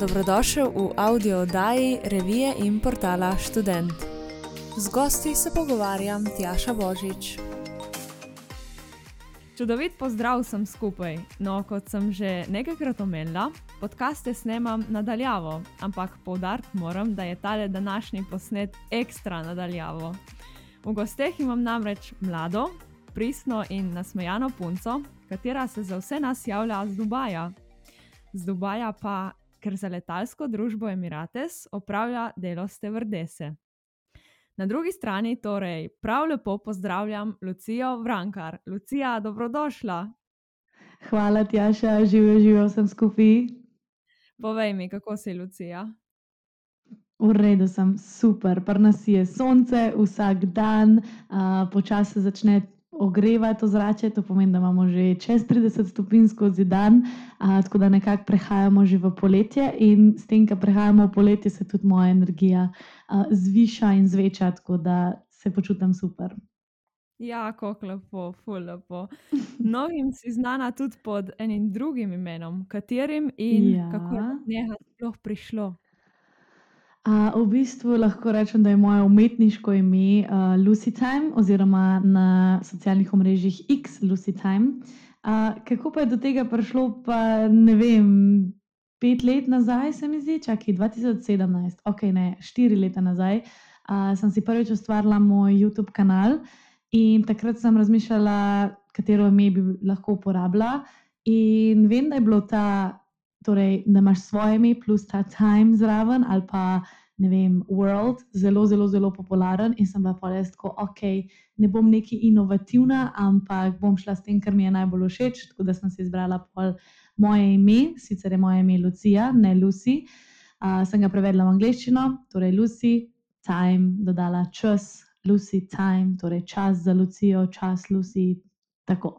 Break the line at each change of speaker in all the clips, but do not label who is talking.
Dobrodošel v audio oddaji revije in portala Student. Z gosti se pogovarjam Tjaša Božič.
Čudovit pozdrav sem skupaj. No, kot sem že nekajkrat omenila, podkaste snemam nadaljavo, ampak poudariti moram, da je tale današnji posnet ekstra nadaljavo. V gosteh imam namreč mlado, pristno in nasmejano punco, katera se za vse nas javlja z Dubaja. Z Dubaja pa, ker za letalsko družbo Emirates opravlja delo stevrdese. Na drugi strani torej prav lepo pozdravljam Lucijo Vrankar. Lucija, dobrodošla.
Hvala, Tjaša, živijo, živijo sem skupaj.
Povej mi, kako si Lucija?
V redu sem, super, prnas je sonce, vsak dan, uh, počasi se začne ogrevati ozračje, to pomeni, da imamo že čez 30 stopinj skozi dan, uh, tako da nekako prehajamo že v poletje in s tem, ko prehajamo v poletje, se tudi moja energija uh, zviša in zveča, tako da se počutim super.
Ja, kako lepo, ful lepo. Mnogim si znana tudi pod enim drugim imenom, katerim in ja. kako je do njega sploh prišlo.
Uh, v bistvu lahko rečem, da je moje umetniško ime uh, Lucy Time, oziroma na socialnih omrežjih X Lucy Time. Uh, kako pa je do tega prišlo, pa ne vem, pet let nazaj, se mi zdi, čakaj 2017, ok, ne, štiri leta nazaj, uh, sem si prvič ustvarila moj YouTube kanal in takrat sem razmišljala, katero ime bi lahko uporabila. In vem, da je bilo ta torej, da imaš svoje ime plus ta time zraven ali pa ne vem, world, zelo, zelo, zelo popularen in sem bila pa res tako, ok, ne bom neki inovativna, ampak bom šla s tem, kar mi je najbolj všeč. Tako da sem si izbrala pol moje ime, sicer je moje ime Lucija, ne Lucy. Uh, sem ga prevedla v angleščino, torej Lucy, time, dodala čas, Lucy, time, torej čas za Lucijo, čas Lucy, tako.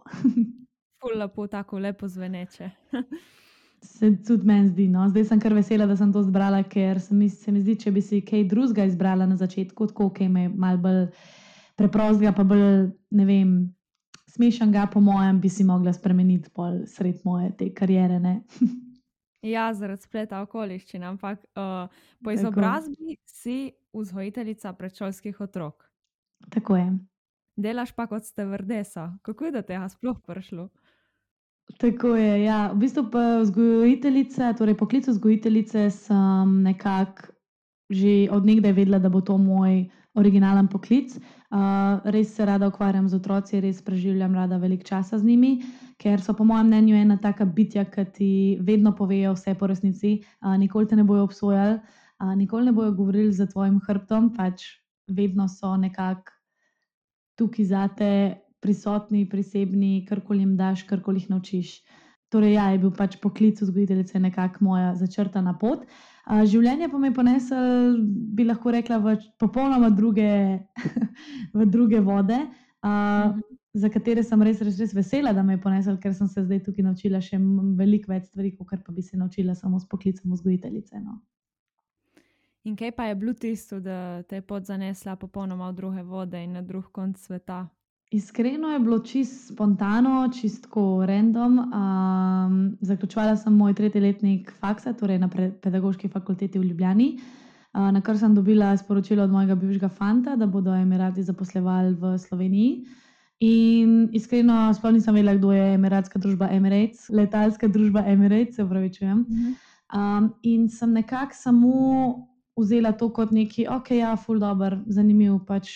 Ful lepo, tako lepo zveneče.
Se tudi meni zdi. No. Zdaj sem kar vesela, da sem to zbrala, ker se mi, se mi zdi, če bi si kaj drugega izbrala na začetku, tako kaj me malo bolj preprostega, pa bolj ne vem. Smešen ga, po mojem, bi si mogla spremeniti pol sred moje te karijere.
ja, zaradi spleta okoliščin, ampak uh, po izobrazbi Tako. si vzgojiteljica predšolskih otrok.
Tako je.
Delaš pa kot ste vrdesa. Kako je do tega sploh prišlo?
Tako je. Ja. V bistvu pa vzgojiteljice, torej poklic vzgojiteljice, sem nekako že odnegdaj vedela, da bo to moj originalen poklic. Uh, res se rada ukvarjam z otroci, res preživljam rada veliko časa z njimi, ker so po mojem mnenju ena taka bitja, ki ti vedno povejo vse po resnici, uh, nikoli te ne bojo obsojali, uh, nikoli ne bojo govorili za tvojim hrbtom, pač vedno so nekako tukaj zate, prisotni, prisebni, karkoli jim daš, karkoli jih naučiš. Torej, ja, je bil pač poklic vzgojiteljice nekako moja začrtana pot. A, življenje pa me je poneslo, bi lahko rekla, v popolnoma druge, v druge vode, a, mhm. za katere sem res, res, res vesela, da me je poneslo, ker sem se zdaj tukaj naučila še veliko več stvari, kot pa bi se naučila samo s poklicem vzgojiteljice. No.
In kaj pa je bilo tisto, da te je pot zanesla popolnoma v druge vode in na drug konc sveta?
Iskreno je bilo čisto spontano, čisto random. Um, zaključovala sem moj tretji letnik faksa, torej na pedagoški fakulteti v Ljubljani, uh, na kar sem dobila sporočilo od mojega bivšega fanta, da bodo Emirati zaposlovali v Sloveniji. In iskreno, sploh nisem vedela, kdo je Emiratska družba Emirates, letalska družba Emirates, se upravičujem. Um, in sem nekako samo vzela to kot neki, ok, ja, full dobro, zanimiv pač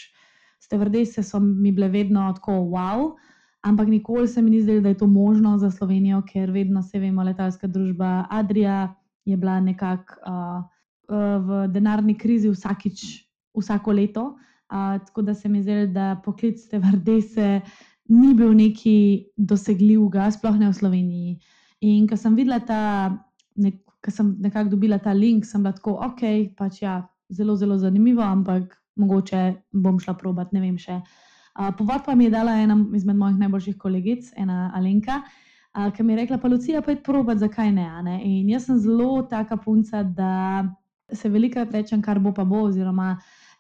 stevardese so mi bile vedno tako wow, ampak nikoli se mi ni zdelo, da je to možno za Slovenijo, ker vedno se vemo, letalska družba Adria je bila nekako uh, v denarni krizi vsakič, vsako leto. Uh, tako da se mi zdi, da poklic stevardese ni bil neki dosegljiv, sploh ne v Sloveniji. In ko sem videla ta, nek, ko sem nekako dobila ta link, sem bila tako, ok, pač ja, zelo, zelo zanimivo, ampak mogoče bom šla probat, ne vem še. Uh, povod pa mi je dala ena izmed mojih najboljših kolegic, ena Alenka, uh, ki mi je rekla: Pa Lucija, pa je probat, zakaj ne, ne. In jaz sem zelo taka punca, da se velikokrat rečem, kar bo pa bo, oziroma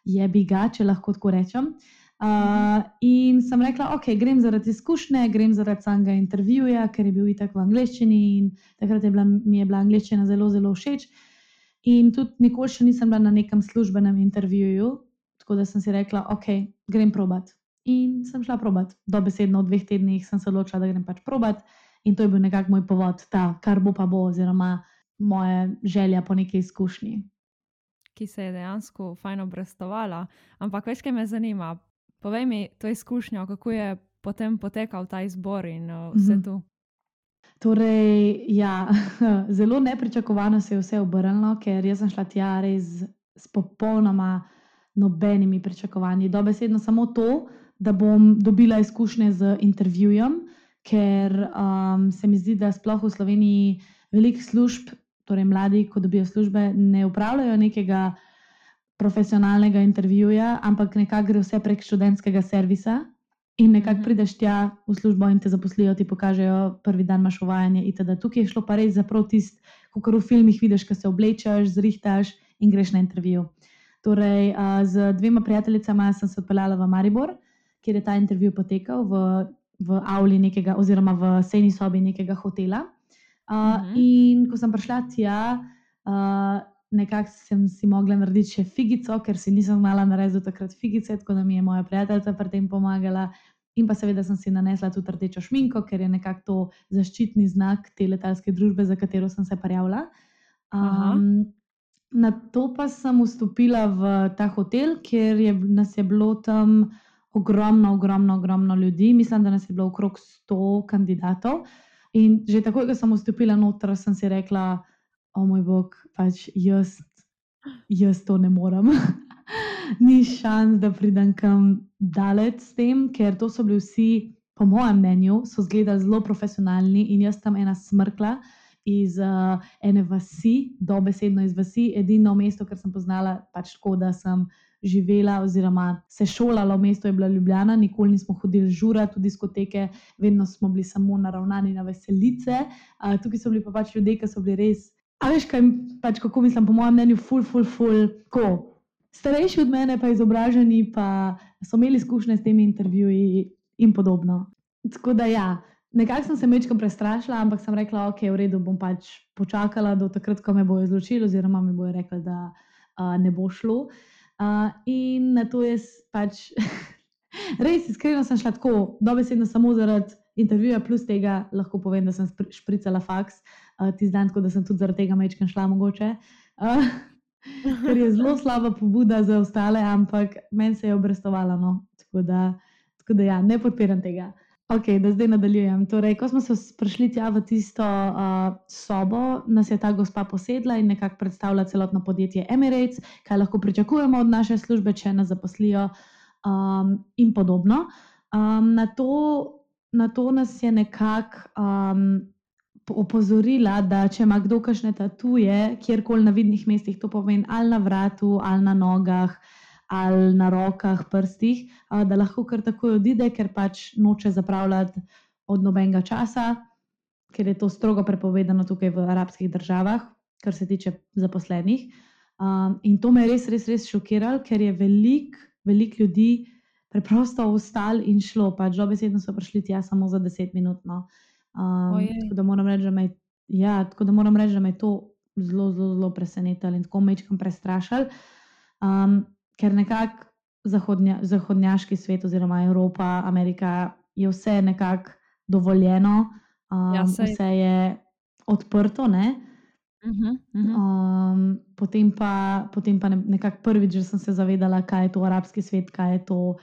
je bi ga, če lahko tako rečem. Uh, in sem rekla, ok, grem zaradi izkušnje, grem zaradi samega intervjuja, ker je bil itak v angleščini in takrat je bila, mi je bila angleščina zelo, zelo všeč. In tudi nikoli še nisem bila na nekem službenem intervjuju, tako da sem si rekla, ok, grem probat. In sem šla probat. Dobesedno v dveh tednih sem se odločila, da grem pač probat. In to je bil nekako moj povod, ta, kar bo pa bo, oziroma moja želja po neki izkušnji.
Ki se je dejansko fajn obrestovala. Ampak veš, kaj me zanima, Povej mi to izkušnjo, kako je potem potekal ta izbor in uh, vse mm -hmm. to.
Torej, ja, zelo nepričakovano se je vse obrnilo, ker sem šla tja res s popolnoma nobenimi pričakovanji. Dobesedno samo to, da bom dobila izkušnje z intervjujem, ker um, se mi zdi, da sploh v Sloveniji veliko služb, torej mladi, ko dobijo službe, ne upravljajo nekega profesionalnega intervjuja, ampak nekako gre vse prek študentskega servisa. In nekako mhm. prideš tja v službo in te zaposlijo, ti pokažejo, prvi dan imaš uvajanje. Itd. Tukaj je šlo pa res za prav tisto, kot v filmih vidiš, ko se oblečeš, zrihtaš in greš na intervju. Torej, z dvema prijateljicama sem se odpeljala v Maribor, kjer je ta intervju potekal v, v avli nekega, oziroma v sejni sobi nekega hotela. Uh, uh -huh. In ko sem prišla tja, uh, nekako sem si mogla narediti še figico, ker si nisem znala narediti takrat figice, tako da mi je moja prijateljica pri tem pomagala. In pa seveda sem si nanesla tudi rdečo šminko, ker je nekako to zaščitni znak te letalske družbe, za katero sem se prijavila. Um, na to pa sem vstopila v ta hotel, kjer je, nas je bilo tam ogromno, ogromno, ogromno ljudi. Mislim, da nas je bilo okrog 100 kandidatov. In že takoj, ko sem vstopila noter, sem si rekla, o moj bog, pač jaz, jaz to ne morem. Ni šans, da pridem kam daleč s tem, ker to so bili vsi, po mojem mnenju, so zgledali zelo profesionalni in jaz tam ena smrkla iz uh, ene vasi, dobesedno iz vasi, edino mesto, kar sem poznala, pač tako, da sem živela oziroma se šolala v mestu, je bila Ljubljana, nikoli nismo hodili žura, tudi diskoteke, vedno smo bili samo naravnani na veselice. Uh, tukaj so bili pa pač ljudje, ki so bili res A veš, kaj, pač, kako mislim, po mojem mnenju, ful, ful, ful, ko. Starejši od mene, pa izobraženi, pa so imeli izkušnje s temi intervjuji in podobno. Tako da, ja, nekako sem se mečkam prestrašila, ampak sem rekla, ok, v redu, bom pač počakala do takrat, ko me bojo izločili, oziroma mi bojo rekli, da uh, ne bo šlo. Uh, in na to jaz pač res iskreno sem šla tako, dobesedno samo zaradi intervjuja, plus tega lahko povem, da sem špricala faks. Uh, ti dan, tako da sem tudi zaradi tega mečkam šla mogoče. Uh, ker je zelo slaba pobuda za ostale, ampak meni se je obrestovalo. No. Tako, tako da, ja, ne podpiram tega. Ok, da zdaj nadaljujem. Torej, ko smo se prišli tja v tisto uh, sobo, nas je ta gospa posedla in nekako predstavlja celotno podjetje Emirates, kaj lahko pričakujemo od naše službe, če nas zaposlijo, um, in podobno. Um, na, to, na to nas je nekako um, opozorila, da če ima kdo kakšne tatuje, kjerkoli na vidnih mestih, to pomeni ali na vratu, ali na nogah, ali na rokah, prstih, da lahko kar takoj odide, ker pač noče zapravljati od nobenega časa, ker je to strogo prepovedano tukaj v arabskih državah, kar se tiče zaposlenih. Um, in to me je res, res, res šokiralo, ker je veliko velik ljudi preprosto ostalo in šlo. Pač dobesedno so prišli tja samo za deset minut. No. Um, tako, da moram reči, da me, ja, tako da moram reči, da me je to zelo, zelo, zelo presenetilo in tako mečkam prestrašil. Um, ker nekako zahodnja, zahodnjaški svet, oziroma Evropa, Amerika, je vse nekako dovoljeno, um, ja, vse je odprto. Uh -huh, uh -huh. Um, potem pa, potem pa ne, nekako prvič, da sem se zavedala, kaj je to arabski svet, kaj je to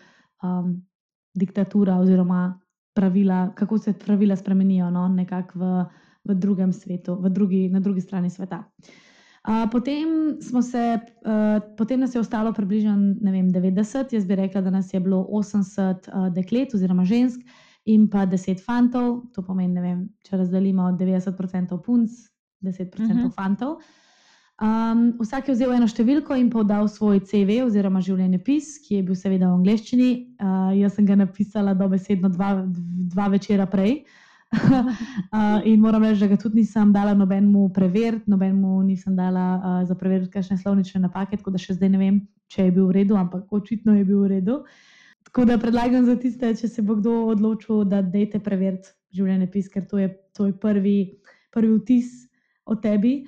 um, diktatura oziroma pravila, kako se pravila spremenijo no, nekako v, v drugem svetu, v drugi, na drugi strani sveta. Uh, potem, se, uh, potem nas je ostalo približno vem, 90, jaz bi rekla, da nas je bilo 80 uh, deklet oziroma žensk in pa 10 fantov, to pomeni, vem, če razdelimo 90% punc, 10% uh -huh. fantov. Um, vsak je vzel eno številko in podal svoj CV oziroma življenjepis, ki je bil seveda v angleščini. Uh, jaz sem ga napisala dobesedno dva, dva večera prej, uh, in moram reči, da ga tudi nisem dala nobenemu preveriti, nobenemu nisem dala uh, za preveriti kakšne slovnične napake, tako da še zdaj ne vem, če je bil v redu, ampak očitno je bil v redu. Tako da predlagam za tiste, če se bo kdo odločil, da dejte preveriti življenje pis, ker to je tvoj prvi, prvi vtis o tebi.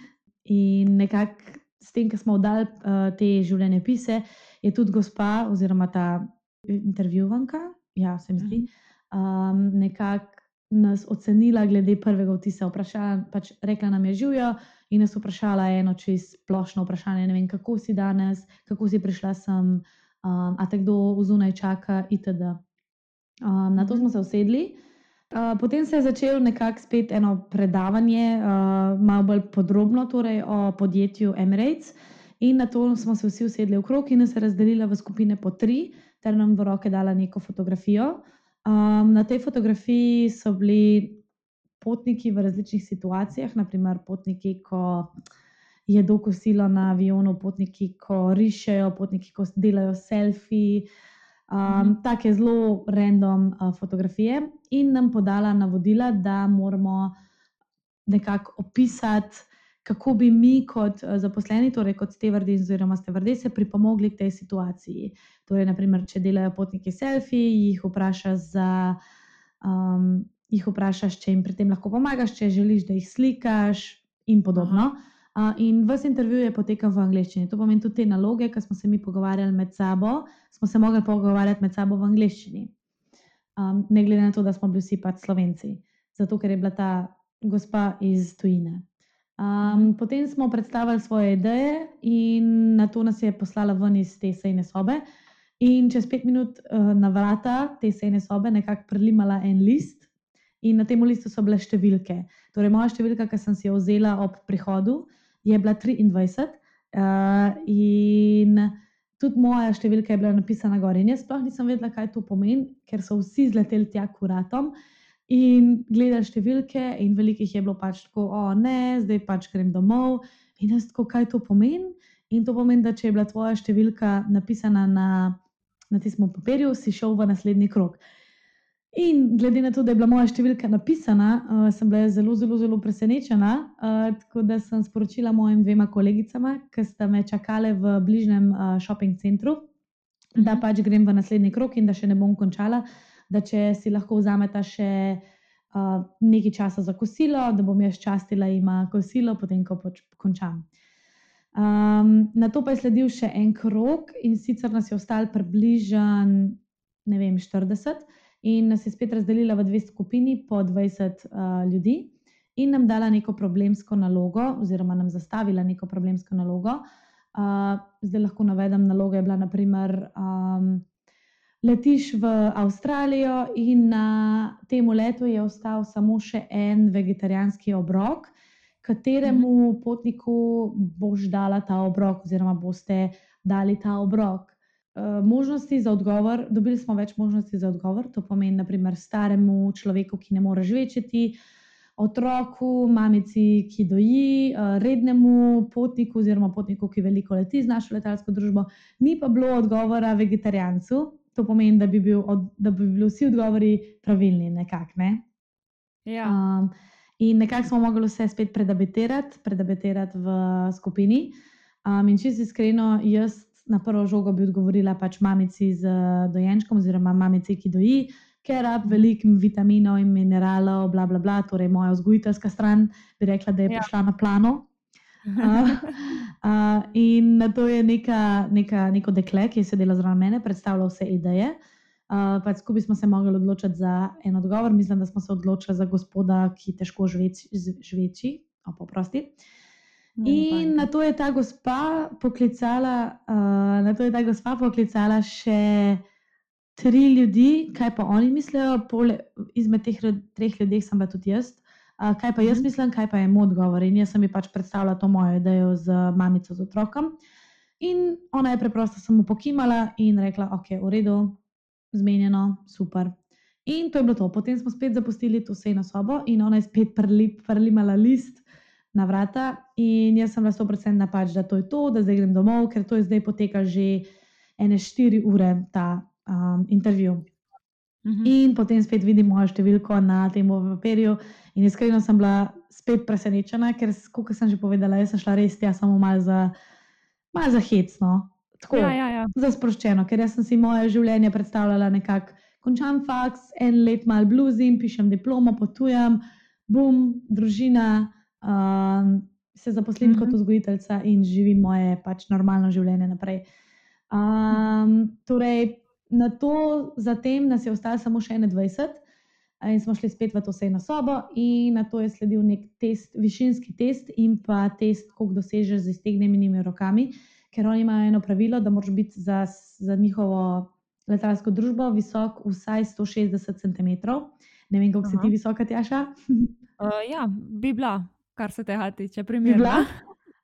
In nekako s tem, ki smo oddali uh, te življenje pise, je tudi gospa oziroma ta intervjuvanka, ja, se mi zdi, um, nekako nas ocenila glede prvega vtisa. Vprašala, pač rekla nam je živijo in nas vprašala eno čist splošno vprašanje. Ne vem, kako si danes, kako si prišla sem, um, a te kdo vzunaj čaka, itd. Um, na to mhm. smo se usedli. Uh, potem se je začelo nekako spet eno predavanje, uh, malo bolj podrobno torej, o podjetju Emirates. In na to smo se vsi usedli v krog in se razdelili v skupine po tri, ter nam v roke dala neko fotografijo. Um, na tej fotografiji so bili potniki v različnih situacijah, naprimer potniki, ko jedo kosilo na avionu, potniki, ko rišejo, potniki, ko delajo selfie. Um, mhm. Take zelo random uh, fotografije, in nam podala navodila, da moramo nekako opisati kako bi mi, kot uh, zaposleni, torej kot stevardi oziroma stevardese, pripomogli k tej situaciji. Torej, naprimer, če delajo potniki selfie, jih vprašaš, za, um, jih vprašaš, če jim pri tem lahko pomagaš, če želiš, da jih slikaš, in podobno. Uh, in vse intervju je potekal v angleščini. To pomeni tudi te naloge, ki smo se mi pogovarjali med sabo, smo se mogli pogovarjati med sabo v angleščini. Um, ne glede na to, da smo bili vsi pač slovenci, zato ker je bila ta gospa iz tujine. Um, potem smo predstavili svoje ideje, in na to nas je poslala ven iz te sejne sobe. In čez pet minut uh, na vrata te sejne sobe nekako prelimala en list, in na tem listu so bile številke. Torej, moja številka, ki sem si jo vzela ob prihodu, je bila 23, uh, in tudi moja številka je bila napisana gor. In jaz sploh nisem vedela, kaj to pomeni, ker so vsi zleteli tja kuratom. In gledaš številke, in velikih je bilo pač tako, o ne, zdaj pač grem domov. In jaz tako, kaj to pomeni? In to pomeni, da če je bila tvoja številka napisana na, na tistem papirju, si šel v naslednji krok. In glede na to, da je bila moja številka napisana, uh, sem bila zelo, zelo, zelo presenečena. Uh, tako da sem sporočila mojim dvema kolegicama, ki sta me čakale v bližnjem uh, shopping centru, da mhm. pač grem v naslednji krok in da še ne bom končala da če si lahko vzameta še uh, nekaj časa za kosilo, da bom jaz častila ima kosilo, potem ko pač končam. Um, na to pa je sledil še en krok, in sicer nas je ostalo približno, ne vem, 40, in nas je spet razdelila v dve skupini po 20 uh, ljudi, in nam dala neko problemsko nalogo, oziroma nam zastavila neko problemsko nalogo. Uh, zdaj lahko navedem, naloga je bila, naprimer, um, letiš v Avstralijo in na tem letu je ostal samo še en vegetarijanski obrok, kateremu mhm. potniku boš dala ta obrok, oziroma boste dali ta obrok. Uh, možnosti za odgovor, dobili smo več možnosti za odgovor, to pomeni, naprimer, staremu človeku, ki ne more žvečeti, otroku, mamici, ki doji, uh, rednemu potniku, oziroma potniku, ki veliko leti z našo letalsko družbo, ni pa bilo odgovora vegetarijancu, to pomeni, da bi, bil od, da bi bili vsi odgovori pravilni. Nekak, ne?
ja. um,
in nekako smo mogli vse spet predabetirati, predabetirati v skupini. Um, in čisto iskreno, jaz na prvo žogo bi odgovorila pač mamici z dojenčkom, oziroma mamici, ki doji. Ker rab veliko vitaminov in mineralov, bla, bla, bla, torej moja vzgojiteljska stran bi rekla, da je ja. prišla na plano. Uh, uh, in na to je neka, neka, neko dekle, ki je sedela zraven mene, predstavljala vse ideje. Uh, pač skupaj smo se mogli odločiti za en odgovor. Mislim, da smo se odločili za gospoda, ki težko živeči, oprosti. No, in na to je ta gospa poklicala, uh, na to je ta gospa poklicala še tri ljudi, kaj pa oni mislijo, pole, izmed teh treh ljudi sem pa tudi jaz kaj pa jaz mhm. mislim, kaj pa je moj odgovor. In jaz sem ji pač predstavila to mojo idejo z mamico, z otrokom. In ona je preprosto samo pokimala in rekla, ok, v redu, zmenjeno, super. In to je bilo to. Potem smo spet zapustili to sejno sobo in ona je spet prelimala list na vrata. In jaz sem bila 100% napač, da to je to, da zdaj grem domov, ker to je zdaj poteka že ene štiri ure ta um, intervju. -hmm. In potem spet vidim mojo številko na tem papirju, in iskreno sem bila spet presenečena, ker, kot sem že povedala, jaz sem šla res tja samo malo za, mal za hecno. Tako,
ja, ja, ja.
Za sproščeno, ker sem si moje življenje predstavljala nekako. Končam faks, en let malo bluzim, pišem diplomo, potujem, bum, družina, um, se zaposlim mm -hmm. kot mhm. vzgojiteljica in živim moje pač normalno življenje naprej. Um, torej, na to, zatem nas je ostalo samo še 21, in smo šli spet v to sejno sobo, in na to je sledil nek test, višinski test in pa test, koliko dosežeš z iztegnjenimi rokami, ker oni imajo eno pravilo, da moraš biti za, za njihovo letalsko družbo visok vsaj 160 cm. Ne vem, kako si ti visoka, Tjaša.
uh, ja, bi bila, kar se tega tiče, primerno.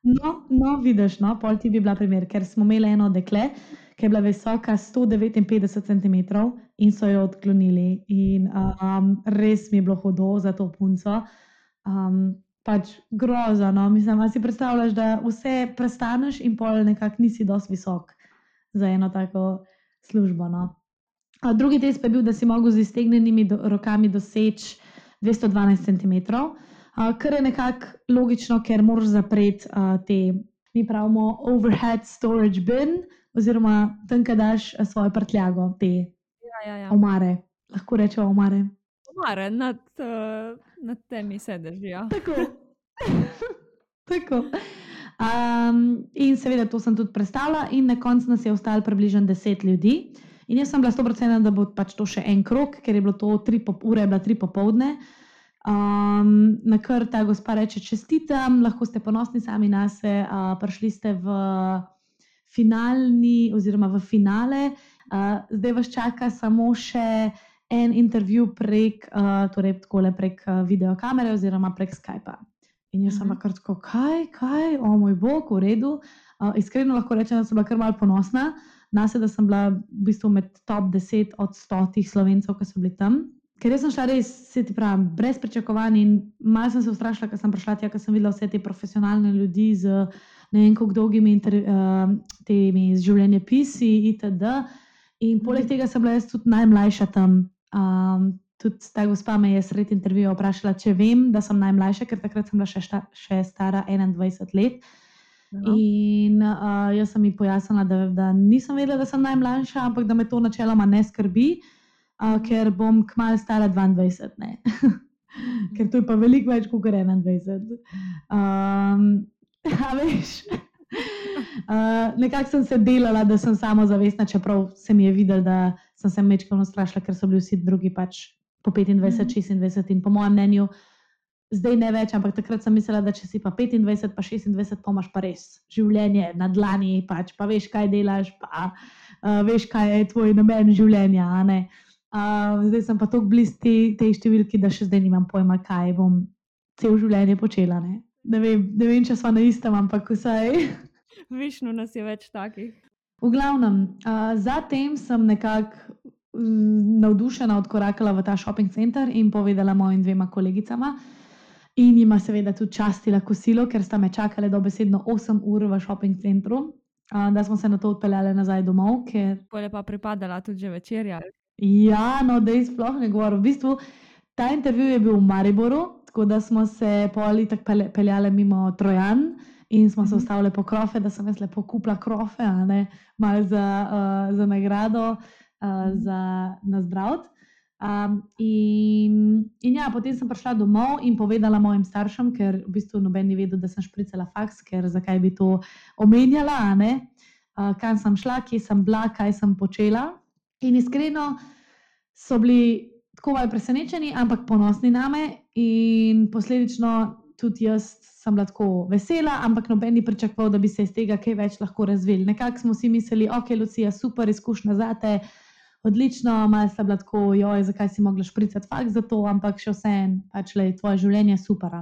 No, no, vidiš, no, pol ti bi bila primer, ker smo imeli eno dekle, ki je bila visoka 159 cm in so jo odklonili. In um, res mi je bilo hudo za to punco. Um, pač grozno. Mislim, da si predstavljaš, da vse prestaneš in pol nekako nisi dosti visok za eno tako službo. No. Drugi test pa je bil, da si mogel z iztegnjenimi do, rokami doseči 212 cm, uh, kar je nekako logično, ker moraš zapreti uh, te, mi pravimo, overhead storage bin, oziroma tam, kaj daš svojo prtljago, te
ja, ja, ja.
omare. Lahko rečemo omare.
Omare, nad, uh, nad temi sedežijo.
Tako. Tako. Um, in seveda to sem tudi predstavila, in na koncu nas je ostalo približno 10 ljudi. In jaz sem bila 100% da bo pač to še en krok, ker je bilo to 3 ure, bila 3 popovdne. Um, na kar ta gospa reče: Čestitam, lahko ste ponosni sami na sebe, uh, prišli ste v finalni, oziroma v finale. Uh, zdaj vas čaka samo še en intervju prek, uh, torej prek uh, videokamere oziroma prek Skypa. In jaz sem pa mhm. kar tako, kaj, kaj, o moj bog, v redu. Uh, iskreno lahko rečem, da sem bila kar mal ponosna na sebe, da sem bila v bistvu med top 10 od 100 slovencev, ki so bili tam. Ker sem šla res, se ti pravi, brez pričakovanj in malo sem se ustrašila, ker sem prišla tja, ker sem videla vse te profesionalne ljudi z ne vem, kako dolgimi inter, uh, temi življenjepisi itd. In poleg tega sem bila jaz tudi najmlajša tam. Um, tudi ta gospa me je sredi intervjuja vprašala, če vem, da sem najmlajša, ker takrat sem bila še, šta, še stara 21 let. Aha. In uh, jaz sem ji pojasnila, da, da nisem vedela, da sem najmlajša, ampak da me to načeloma ne skrbi, uh, ker bom kmalo stara 22. ker to je pa veliko več kot 21. Um, A veš. Uh, Nekako sem se delala, da sem samo zavestna, čeprav se mi je videl, da sem se mečkano strašila, ker so bili vsi drugi pač po 25, mm -hmm. 26 in po mojem mnenju, zdaj ne več, ampak takrat sem mislila, da če si pa 25, pa 26, pa imaš pa res življenje na dlani, pač pa veš, kaj delaš, pa uh, veš, kaj je tvoj namen življenja. Uh, zdaj sem pa tako blizu te, te številke, da še zdaj nimam pojma, kaj bom cel življenje počela. Ne? ne vem, ne vem če smo na istem, ampak vsaj.
Višno nas je več takih.
V glavnem, uh, zatem sem nekako navdušena odkorakala v ta shopping center in povedala mojim dvema kolegicama. In jima seveda tudi častila kosilo, ker sta me čakale dobesedno 8 ur v shopping centru, uh, da smo se na to odpeljali nazaj domov. Ker...
Pole pa pripadala tudi večerja.
Ja, no, da je sploh ne govoril. V bistvu, ta intervju je bil v Mariboru, Tako da smo se poli tako peljali mimo Trojan in smo se ustavili mhm. po krofe, da sem jaz lepo kupila krofe, malo za, uh, za nagrado, uh, za nazdravljen. Um, in, in ja, potem sem prišla domov in povedala mojim staršem, ker v bistvu noben ni vedel, da sem špricala faks, ker zakaj bi to omenjala, uh, kam sem šla, kje sem bila, kaj sem počela. In iskreno so bili tako malo presenečeni, ampak ponosni name in posledično tudi jaz sem bila tako vesela, ampak noben ni pričakoval, da bi se iz tega kaj več lahko razvili. Nekako smo si mislili, ok, Lucija, super izkušnja za te, odlično, malo sta bila tako, joj, zakaj si mogla špricati fakt za to, ampak še vse en, pač le, tvoje življenje je super.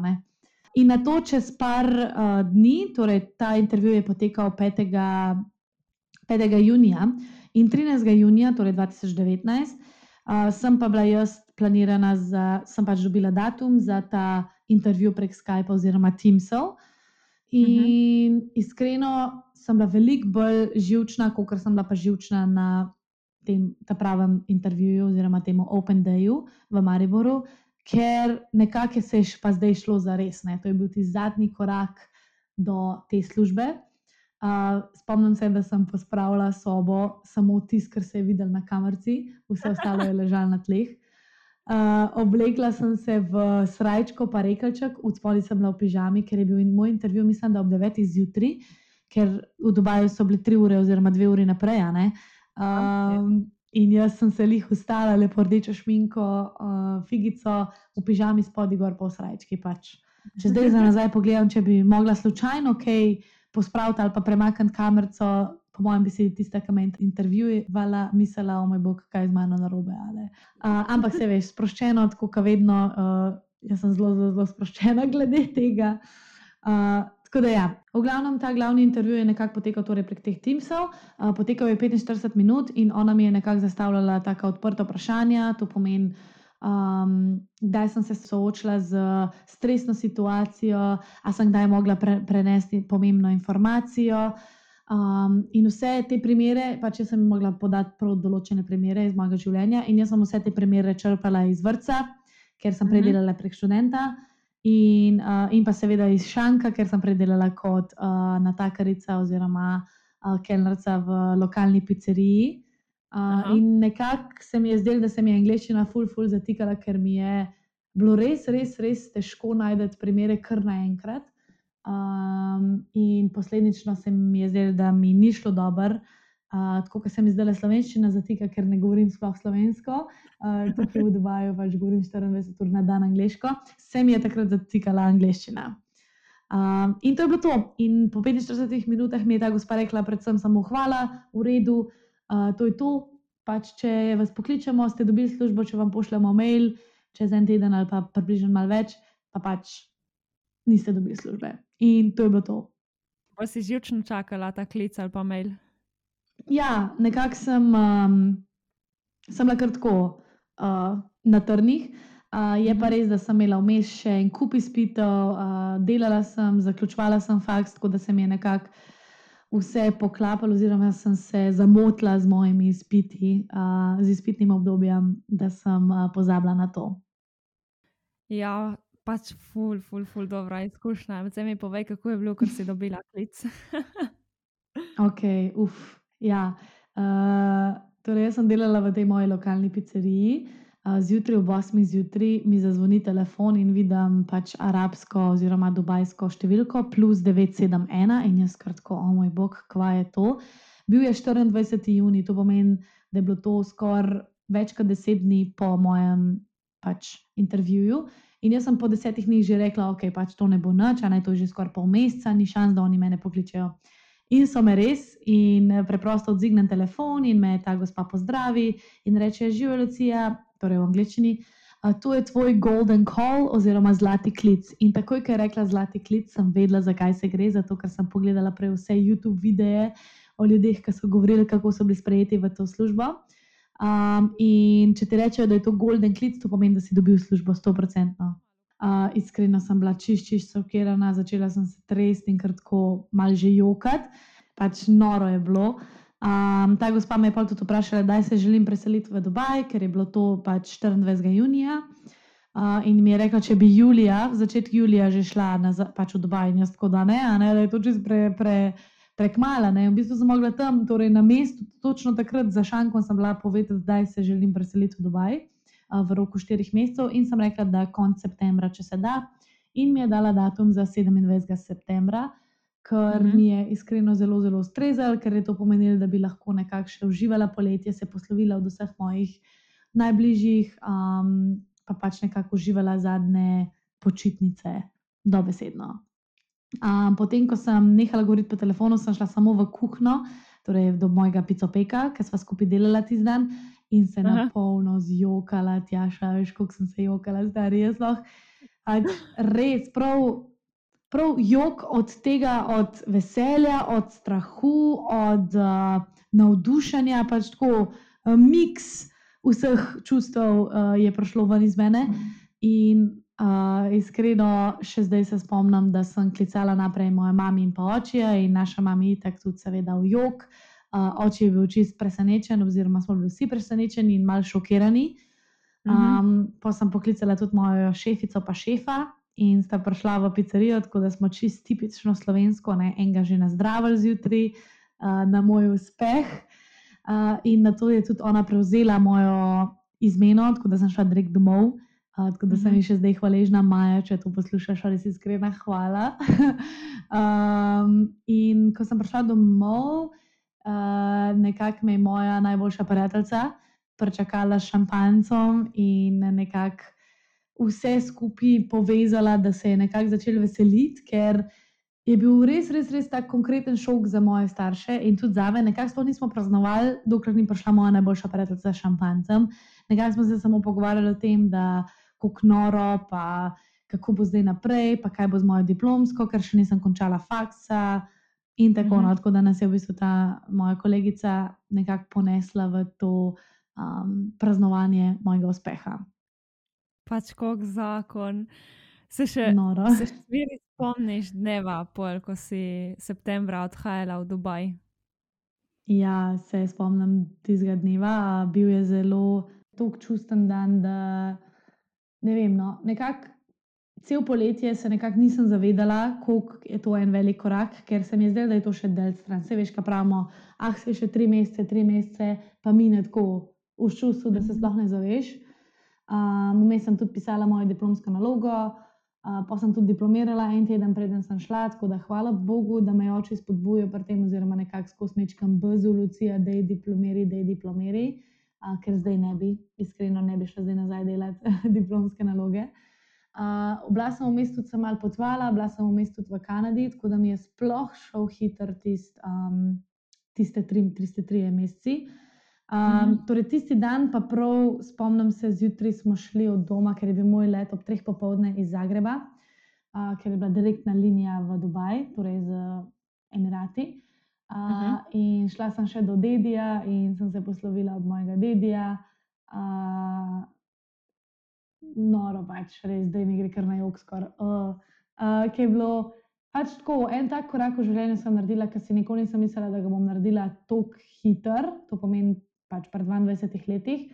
In na to čez par uh, dni, torej ta intervju je potekal 5. 5. junija in 13. junija, torej 2019, uh, sem pa bila jaz planirana, za, sem pač dobila datum za ta intervju prek Skypa oziroma Teamsov. In uh mhm. -huh. iskreno sem bila veliko bolj živčna, kot sem bila pa živčna na tem pravem intervjuju oziroma temu Open Dayu v Mariboru, ker nekako se je pa zdaj šlo za res. Ne? To je bil ti zadnji korak do te službe. Uh, spomnim se, da sem pospravila sobo, samo tisto, kar se je videl na kamerci, vse ostalo je ležalo na tleh. Uh, oblekla sem se v srajčko, pa rekalček, v spodnji sem bila v pižami, ker je bil moj intervju, mislim, da ob 9. zjutraj, ker v Dubaju so bile 3 ure oziroma 2 ure naprej. Um, in jaz sem se lih ustala, lepo rdečo šminko, uh, figico, v pižami spodnji gor v srajčki. Pač. Če zdaj za nazaj pogledam, če bi mogla slučajno kaj pospraviti ali pa premakniti kamerco, po mojem, bi si tista, ki me intervjuvala, mislila, o moj bog, kaj je z mano narobe. Uh, ampak se veš, sproščeno, tako kot vedno, uh, jaz sem zelo, zelo, sproščena glede tega. Uh, tako da, ja, v glavnem ta glavni intervju je nekako potekal torej prek teh Teamsov. Uh, potekal je 45 minut in ona mi je nekako zastavljala tako odprta vprašanja. To pomeni, um, kdaj sem se soočila z stresno situacijo, a sem kdaj mogla pre prenesti pomembno informacijo. Um, in vse te primere, pač jaz sem mogla podati prav določene primere iz mojega življenja, in jaz sem vse te primere črpala iz vrca, ker sem predelala prek študenta, in, uh, in pa seveda iz šanka, ker sem predelala kot uh, natakarica oziroma uh, kelnarca v lokalni pizzeriji. Uh, in nekako se mi je zdelo, da se mi je angliščina ful, ful zatikala, ker mi je bilo res, res, res težko najti primere kar naenkrat. Um, in posledično se mi je zdelo, da mi ni šlo dobro, uh, tako da se mi zdela slovenščina zatika, ker ne govorim sploh slovensko. Uh, tukaj v Dubaju pač govorim 24 ur na dan angliško, se mi je takrat zatikala angliščina. Um, in to je bilo to. In po 45 minutah mi je ta gospa rekla, predvsem samo hvala, v redu, uh, to je to. Pač, če vas pokličemo, ste dobili službo, če vam pošljemo mail čez en teden ali pa približno malo več, pa pač niste dobili službe. In to je bilo to.
Pa si živčno čakala ta klic ali pa mail?
Ja, nekako sem, um, sem bila kratko uh, na trnih. Uh, je pa mhm. res, da sem imela vmes še en kup izpitev, uh, delala sem, zaključovala sem faks, tako da se mi je nekako vse poklapalo, oziroma sem se zamotila z mojimi izpiti, uh, z izpitnim obdobjem, da sem uh, pozabila na to.
Ja, pač ful, ful, ful, dobra izkušnja. Zdaj mi povej, kako je bilo, ker si dobila klic.
ok, uf. Ja. Uh, torej, jaz sem delala v tej moji lokalni pizzeriji. Uh, zjutraj ob 8. zjutraj mi zazvoni telefon in vidim pač arabsko oziroma dubajsko številko plus 971 in jaz kratko, o moj bog, kva je to. Bil je 24. juni, to pomeni, da je bilo to skoraj več kot deset dni po mojem pač, intervjuju. In jaz sem po desetih dneh že rekla, ok, pač to ne bo noč, naj to že skoraj pol meseca, ni šans, da oni mene pokličejo. In so me res, in eh, preprosto odzignem telefon, in me ta gospa pozdravi in reče: Živijo, Lucija, torej v angleščini, to je tvoj golden call oziroma zlati klic. In takoj, ko je rekla zlati klic, sem vedela, zakaj se gre, zato ker sem pogledala prej vse YouTube videe o ljudeh, ki so govorili, kako so bili sprejeti v to službo. Um, in če ti rečejo, da je to golden klic, to pomeni, da si dobil službo 100%. Uh, iskreno sem bila čist, čist šokirana, začela sem se tresti in kratko mal že jokati, pač noro je bilo. Um, ta gospa me je pa tudi vprašala, da se želim preseliti v Dubaj, ker je bilo to pač 24. junija. Uh, in mi je rekla, če bi julija, v začetku julija, že šla na, pač v Dubaj, in jaz tako da ne, ne da je to čist pre. pre prekmala. Ne? V bistvu sem mogla tam, torej na mestu, točno takrat za šankom, sem bila povedati, da se želim preseliti v Dubaj v roku štirih mesecev in sem rekla, da konc septembra, če se da. In mi je dala datum za 27. septembra, kar mhm. mi je iskreno zelo, zelo ustrezal, ker je to pomenilo, da bi lahko nekako še uživala poletje, se poslovila od vseh mojih najbližjih, um, pa pač nekako uživala zadnje počitnice, dobesedno. Um, potem, ko sem nehala govoriti po telefonu, sem šla samo v kuhno, torej do mojega picopeka, ki smo skupaj delali tisti dan in se Aha. na polno zjokala, tjaša, veš, kako sem se jokala, zdaj res lahko. Res, prav, prav jok od tega, od veselja, od strahu, od uh, navdušenja, pač tako uh, miks vseh čustev uh, je prišlo ven iz mene. In Uh, iskreno, še zdaj se spomnim, da sem klicala naprej moja mama in pa oče, in naša mama je tako tudi, seveda, v jog. Uh, oče je bil čist presenečen, oziroma smo bili vsi presenečeni in mal šokirani. Um, uh -huh. Pa sem poklicala tudi mojo šefico, pa šefa, in sta prišla v pizzerijo, tako da smo čist tipično slovensko, ne, enega že na zdravo zjutraj, uh, na moj uspeh. Uh, in na to je tudi ona prevzela mojo izmeno, tako da sem šla direkt domov. Uh, tako da sem ji še zdaj hvaležna, Maja, če to poslušaš, res iskrena hvala. um, in ko sem prišla domov, uh, nekako me je moja najboljša prijateljica pričakala s šampancem in nekako vse skupaj povezala, da se je nekako začela veseliti, ker je bil res, res, res tak konkreten šok za moje starše in tudi za me. Nekako sploh nismo praznovali, dokler ni prišla moja najboljša prijateljica s šampancem. Nekako smo se samo pogovarjali o tem, da kako noro, pa kako bo zdaj naprej, pa kaj bo z mojo diplomsko, ker še nisem končala faksa. In tako naprej, mm -hmm. da nas je v bistvu ta moja kolegica nekako ponesla v to um, praznovanje mojega uspeha.
Pač kot zakon. Se še vedno spomniš dneva, pol, ko si septembra odhajala v Dubaj?
Ja, se spomnim tistega dneva. Bil je zelo čusten dan, da ne vem. No, nekako cel poletje se nekako nisem zavedala, koliko je to en velik korak, ker se mi je zdelo, da je to še del stran. Se veš, kaj pravimo, ah, se še tri mesece, tri mesece, pa mine tako v čustvu, da se sploh ne zaveš. Vmes um, sem tudi pisala mojo diplomsko nalogo, uh, pa sem tudi diplomirala en teden, preden sem šla. Tako da hvala Bogu, da me oči spodbujajo pri tem, oziroma nekako skozi nečkam bezolucija, da je diplomiri, da je diplomiri, uh, ker zdaj ne bi, iskreno ne bi šla zdaj nazaj delati diplomske naloge. Uh, bila sem v mestu, sem malo potovala, bila sem v mestu tudi v Kanadi, tako da mi je sploh šel hiter tist, um, tiste tri, tri meseci. Um. Torej, tisti dan, pa prav spomnim se, zjutraj smo šli od doma, ker je bil moj let ob treh popovdne iz Zagreba, uh, ker je bila direktna linija v Dubaj, torej z Emirati. Uh, uh -huh. In šla sem še do Dedija in sem se poslovila od mojega Dedija. Uh, noro, pač res, da mi gre kar na jog, skoraj. Uh, uh, ki je bilo pač tako, en tak korak v življenju sem naredila, ker si nikoli nisem mislila, da ga bom naredila tako hiter. To pomeni pač pri 22 letih,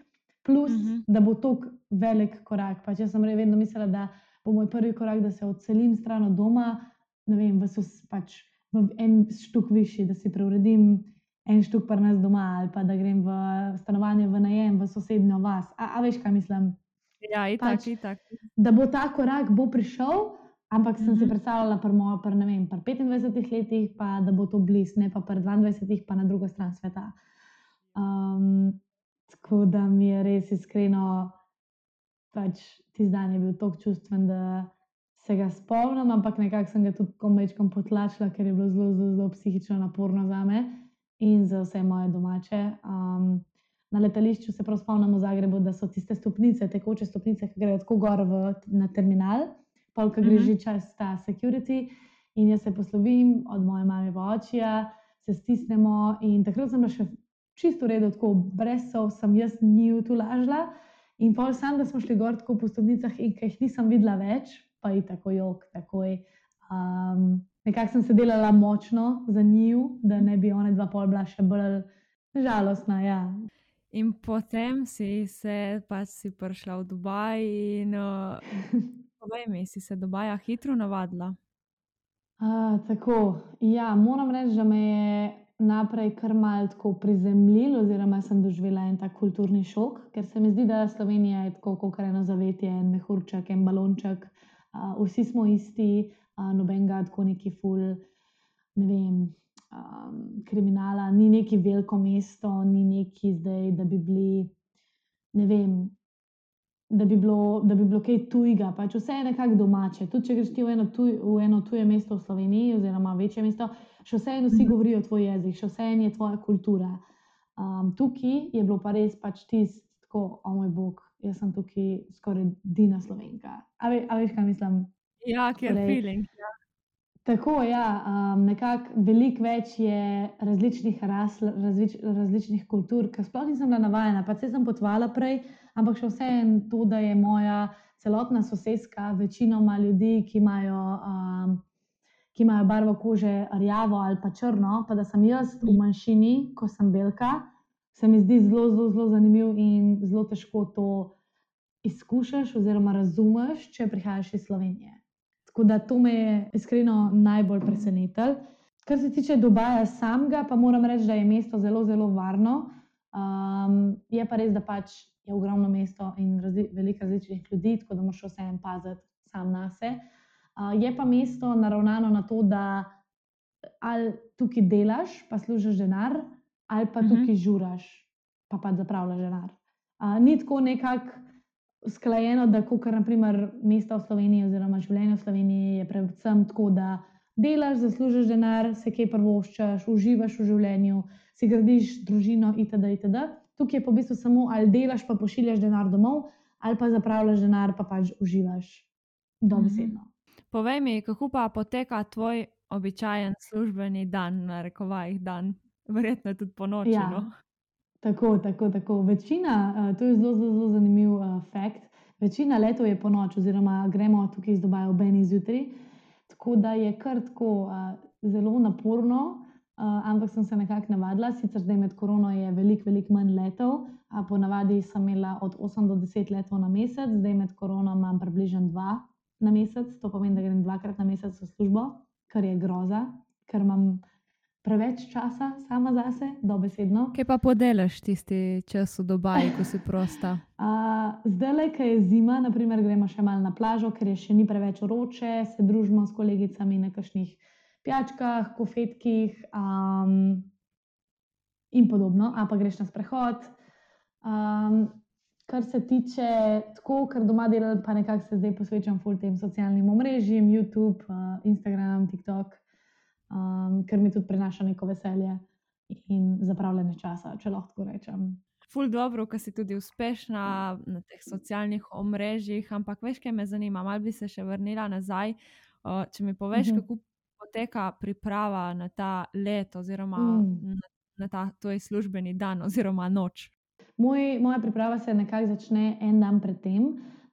plus uh mhm. -huh. da bo to velik korak. Pač jaz sem vedno mislila, da bo moj prvi korak, da se odselim stran od doma, ne vem, v, pač, v en štuk višji, da si preuredim. En štuk pa nas doma, ali pa da grem v stanovanje, v najem, v sosednjo vas. A, a veš, kaj mislim?
Ja, itak, pač, itak.
Da bo ta korak bo prišel, ampak sem uh -huh. si mhm. predstavljala, da bo pri 25 letih, pa da bo to blizu, ne pa pri 22, pa na drugo stran sveta. Tako da mi je res iskreno, pač ti dan je bil tako čustven, da se ga spomnim, ampak nekako sem ga tudi komajčkom potlačila, ker je bilo zelo, zelo, zelo psihično naporno za me in za vse moje domače. Um, na letališču se prav spomnim v Zagrebu, da so tiste stopnice, tekoče stopnice, ki grejo tako gor v, na terminal, pa ki gre mhm. že čas ta security. In jaz se poslovim od moje mame v očija, se stisnemo. In takrat sem bila še čisto redo, tako brez sov, sem jaz njiju tu lažila. In pol sam, da smo šli gor tako po stopnicah in ki jih nisem videla več, pa je tako jok, takoj. Um, nekako sem se delala močno za njiju, da ne bi ona dva pol bila še bolj žalostna. Ja.
In potem si se pač si prišla v Dubaj in povej mi, si se Dubaja hitro navadila.
Uh, tako, ja, moram reči, da me je naprej kar malo tako prizemljil, oziroma sem doživela en tak kulturni šok, ker se mi zdi, da Slovenija je tako kot eno zavetje, en mehurček, en balonček, uh, vsi smo isti, uh, noben ga tako neki ful, ne vem. Um, kriminala, ni neki veliko mesto, ni neki zdaj, da bi bili, ne vem, da bi bilo, da bi bilo kaj tujega. Pač vse je nekako domače. Tudi če greš ti v eno, tuj, v eno tuje mesto v Sloveniji, oziroma večje mesto, še vseeno vsi mhm. govorijo tvoj jezik, še vseeno je tvoja kultura. Um, tukaj je bilo pa res pač tisto, o moj bog, jaz sem tukaj skoraj dina slovenka. A, ve, a veš, kaj mislim?
Ja, ker je feeling. Ja.
Tako je, ja, um, nekako veliko več je različnih ras, različ, različnih kultur, ki sploh nisem bila navajena. Pa se sem potvala prej, ampak še vseeno to, da je moja celotna sosedska, večinoma ljudi, ki imajo um, ki imajo barvo kože rjavo ali pa črno, pa da sem jaz v manjšini, ko sem belka, se mi zdi zelo, zelo, zelo zanimiv in zelo težko to izkušaš oziroma razumeš, če prihajaš iz Slovenije. Tako da to me je iskreno najbolj presenetilo. Kar se tiče Dubaja samega, pa moram reči, da je mesto zelo, zelo varno. Um, je pa res, da pač je ogromno mesto in razli veliko različnih ljudi, tako da moraš vseeno paziti sam na sebe. Uh, je pa mesto naravnano na to, da ali tukaj delaš, pa služiš denar, ali pa tukaj uh -huh. žuraš, pa pa zapravljaš denar. Uh, ni tako nekako usklajeno, da kot naprimer mesto v Sloveniji oziroma življenje v Sloveniji je predvsem tako, da delaš, zaslužiš denar, se kaj prvoščaš, uživaš v življenju, si gradiš družino itd. itd. Tukaj je pa v bistvu samo ali delaš, pa pošiljaš denar domov, ali pa zapravljaš denar, pa pač uživaš dobesedno. -hmm.
Povej mi, kako pa poteka tvoj običajen službeni dan, na rekovajih dan, verjetno tudi po noči.
Ja,
no?
Tako, tako, tako. Večina, uh, to je zelo, zelo, zelo zanimiv uh, fakt. Večina letov je po noč, oziroma gremo tukaj iz Dubaja ob eni zjutraj. Tako da je kar tako uh, zelo naporno, uh, ampak sem se nekako navadila. Sicer zdaj med korono je veliko, veliko manj letov. Uh, ponavadi sem imela od 8 do 10 letov na mesec, zdaj med korono imam približno 2 na mesec. To pomeni, da grem dvakrat na mesec v službo, kar je groza, ker imam preveč časa sama zase, dobesedno.
Kaj pa podelaš tisti čas v Dubaju, ko si prosta?
Uh, zdaj, ki je zima, naprimer, gremo še malo na plažo, ker je še ni preveč vroče, se družimo s kolegicami na kakšnih pijačkah, kofetkih um, in podobno, a pa greš na sprehod. Um, kar se tiče tako, ker doma delam, pa nekako se zdaj posvečam full tem socialnim omrežjem, YouTube, uh, Instagram, TikTok um, ker mi tudi prinaša neko veselje in zapravljanje časa, če lahko tako rečem.
Ful dobro, ker si tudi uspešna na teh socialnih omrežjih, ampak veš, kaj me zanima, malo bi se še vrnila nazaj. Uh, če mi poveš, uh mhm. -huh. kako poteka priprava na ta let, oziroma mm. na, na ta tvoj službeni dan, oziroma noč.
Moj, moja priprava se nekako začne en dan predtem,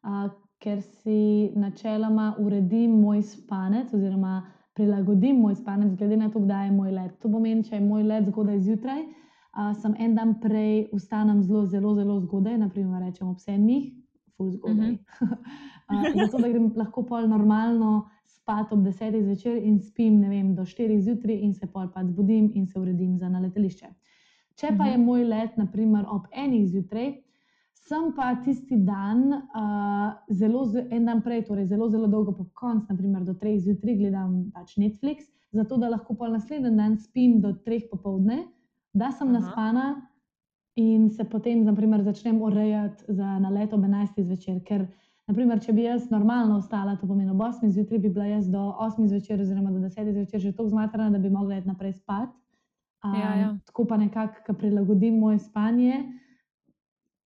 uh, ker si načeloma uredim moj spanec, oziroma prilagodim moj spanec, glede na to, kdaj je moj let. To pomeni, če je moj let zgodaj zjutraj, uh, sem en dan prej vstanem zelo, zelo, zelo zgodaj, naprimer rečem ob sedmih, full zgodaj. Uh -huh. uh, zato, da grem lahko pol normalno spat ob desetih zvečer in spim, ne vem, do štirih zjutraj in se pol pa zbudim in se uredim za na letališče. Če pa je moj let, naprimer ob enih zjutraj, sem pa tisti dan, uh, zelo, en dan prej, torej zelo, zelo dolgo po koncu, naprimer do treh zjutraj, gledam pač Netflix, zato da lahko pa naslednji dan spim do treh popovdne, da sem Aha. naspana in se potem naprimer, začnem urejati za na leto ob 11. zvečer. Ker, naprimer, če bi jaz normalno ostala, to pomeni ob 8. zjutraj, bi bila jaz do 8. zvečer, oziroma do 10. zvečer že tako zmatrana, da bi mogla iti naprej spat. Um, ja, ja. Tako pa nekako prilagodim moje spanje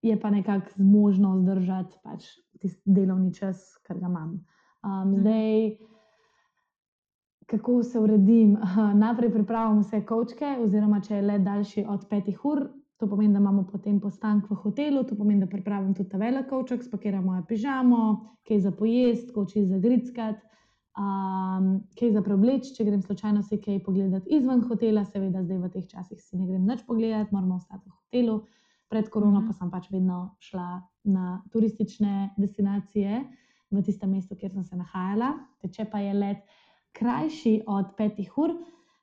je pa nekako zmožno zdržati pač tisti delovni čas, ki ga imam. Um, zdaj, kako se uredim? Najprej pripravljam vse kočke, oziroma če je let daljši od petih ur. To pomeni, da imamo potem postanek v hotelu, to pomeni, da pripravim tudi ta velik koček, spakiramo mojo pižamo, kaj za pojest, koči za gritskati, um, kaj za preobleč, če grem slučajno si kaj pogledati izven hotela, seveda zdaj v teh časih si ne grem več pogledati, moramo ostati v hotelu pred korono pa mhm. sem pač vedno šla na turistične destinacije v tistem mestu, kjer sem se nahajala. Če pa je let krajši od petih ur,